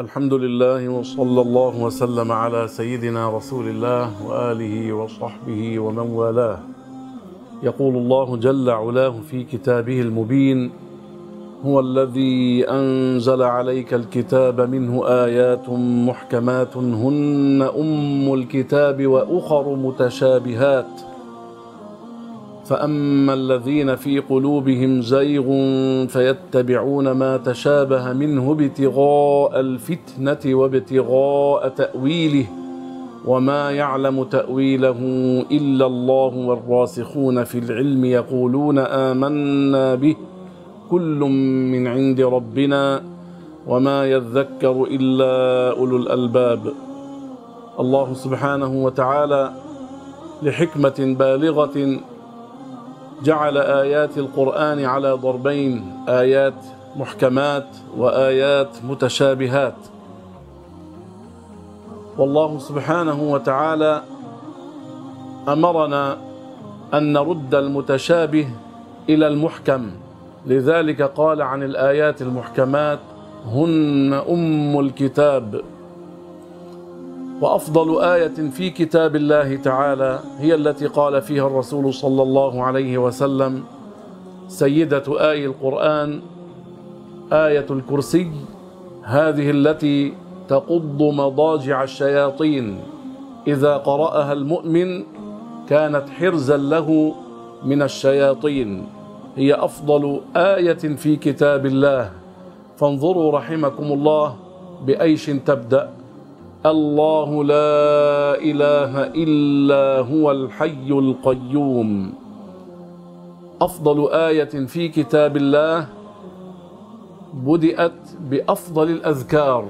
الحمد لله وصلى الله وسلم على سيدنا رسول الله وآله وصحبه ومن والاه. يقول الله جل علاه في كتابه المبين هو الذي أنزل عليك الكتاب منه آيات محكمات هن أم الكتاب وأخر متشابهات. فأما الذين في قلوبهم زيغ فيتبعون ما تشابه منه ابتغاء الفتنة وابتغاء تأويله وما يعلم تأويله إلا الله والراسخون في العلم يقولون آمنا به كل من عند ربنا وما يذكر إلا أولو الألباب الله سبحانه وتعالى لحكمة بالغة جعل آيات القرآن على ضربين آيات محكمات وآيات متشابهات. والله سبحانه وتعالى أمرنا أن نرد المتشابه إلى المحكم. لذلك قال عن الآيات المحكمات هن أم الكتاب. وأفضل آية في كتاب الله تعالى هي التي قال فيها الرسول صلى الله عليه وسلم سيدة آي القرآن آية الكرسي هذه التي تقض مضاجع الشياطين إذا قرأها المؤمن كانت حرزا له من الشياطين. هي أفضل آية في كتاب الله. فانظروا رحمكم الله بأيش تبدأ. الله لا إله إلا هو الحي القيوم. أفضل آية في كتاب الله بدأت بأفضل الأذكار.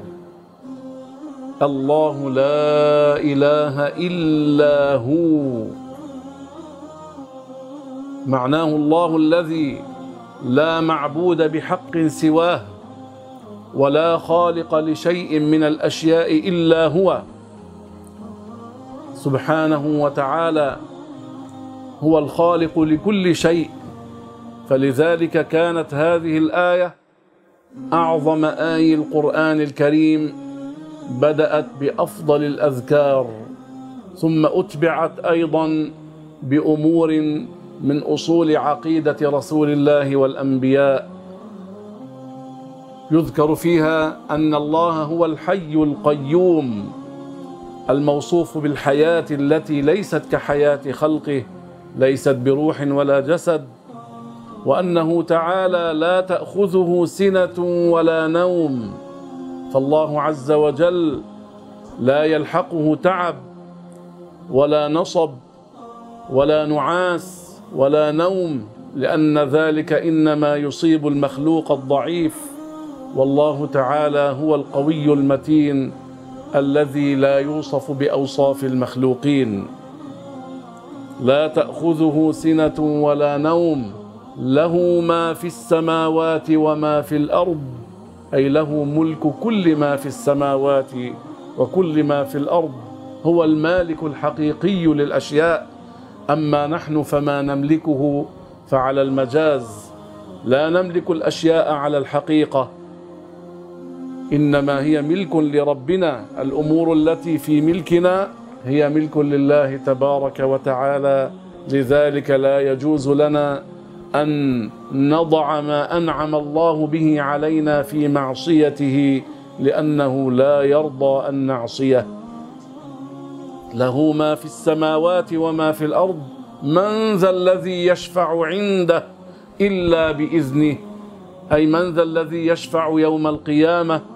الله لا إله إلا هو. معناه الله الذي لا معبود بحق سواه. ولا خالق لشيء من الأشياء إلا هو سبحانه وتعالى هو الخالق لكل شيء. فلذلك كانت هذه الآية أعظم اي القرآن الكريم بدأت بأفضل الأذكار ثم أتبعت أيضا بأمور من أصول عقيدة رسول الله والأنبياء. يذكر فيها أن الله هو الحي القيوم الموصوف بالحياة التي ليست كحياة خلقه ليست بروح ولا جسد وأنه تعالى لا تأخذه سنة ولا نوم. فالله عز وجل لا يلحقه تعب ولا نصب ولا نعاس ولا نوم لأن ذلك إنما يصيب المخلوق الضعيف. والله تعالى هو القوي المتين الذي لا يوصف بأوصاف المخلوقين. لا تأخذه سنة ولا نوم له ما في السماوات وما في الأرض أي له ملك كل ما في السماوات وكل ما في الأرض هو المالك الحقيقي للأشياء. أما نحن فما نملكه فعلى المجاز. لا نملك الأشياء على الحقيقة. إنما هي ملك لربنا. الأمور التي في ملكنا هي ملك لله تبارك وتعالى. لذلك لا يجوز لنا أن نضع ما أنعم الله به علينا في معصيته لأنه لا يرضى أن نعصيه. له ما في السماوات وما في الأرض من ذا الذي يشفع عنده إلا بإذنه. أي من ذا الذي يشفع يوم القيامة؟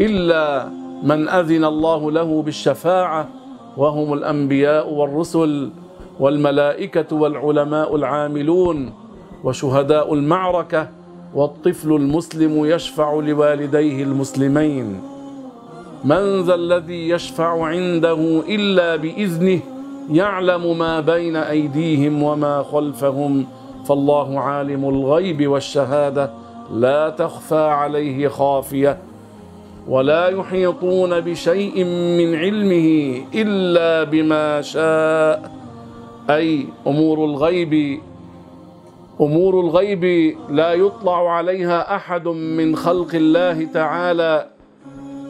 إلا من أذن الله له بالشفاعة وهم الأنبياء والرسل والملائكة والعلماء العاملون وشهداء المعركة والطفل المسلم يشفع لوالديه المسلمين. من ذا الذي يشفع عنده إلا بإذنه يعلم ما بين أيديهم وما خلفهم فالله عالم الغيب والشهادة لا تخفى عليه خافية. ولا يحيطون بشيء من علمه إلا بما شاء. أي أمور الغيب أمور الغيب لا يطلع عليها أحد من خلق الله تعالى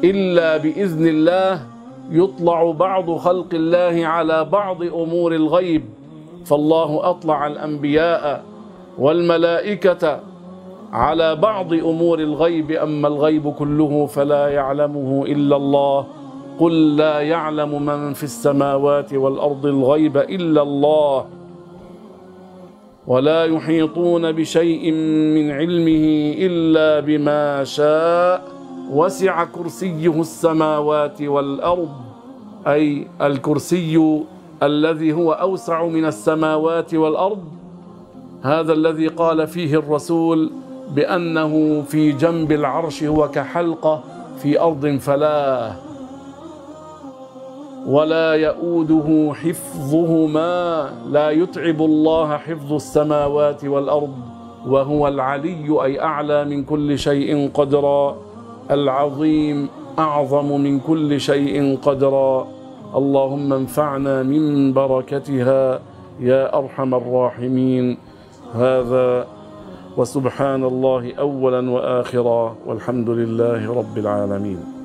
إلا بإذن الله. يطلع بعض خلق الله على بعض أمور الغيب. فالله أطلع الأنبياء والملائكة على بعض أمور الغيب أما الغيب كله فلا يعلمه إلا الله. قل لا يعلم من في السماوات والأرض الغيب إلا الله. ولا يحيطون بشيء من علمه إلا بما شاء. وسع كرسيه السماوات والأرض أي الكرسي الذي هو أوسع من السماوات والأرض. هذا الذي قال فيه الرسول بأنه في جنب العرش هو كحلقة في أرض فلاه ولا يؤوده حفظهما. لا يتعب الله حفظ السماوات والأرض وهو العلي أي أعلى من كل شيء قدرا. العظيم أعظم من كل شيء قدرا. اللهم انفعنا من بركتها يا أرحم الراحمين. هذا وسبحان الله أولا وآخرا والحمد لله رب العالمين.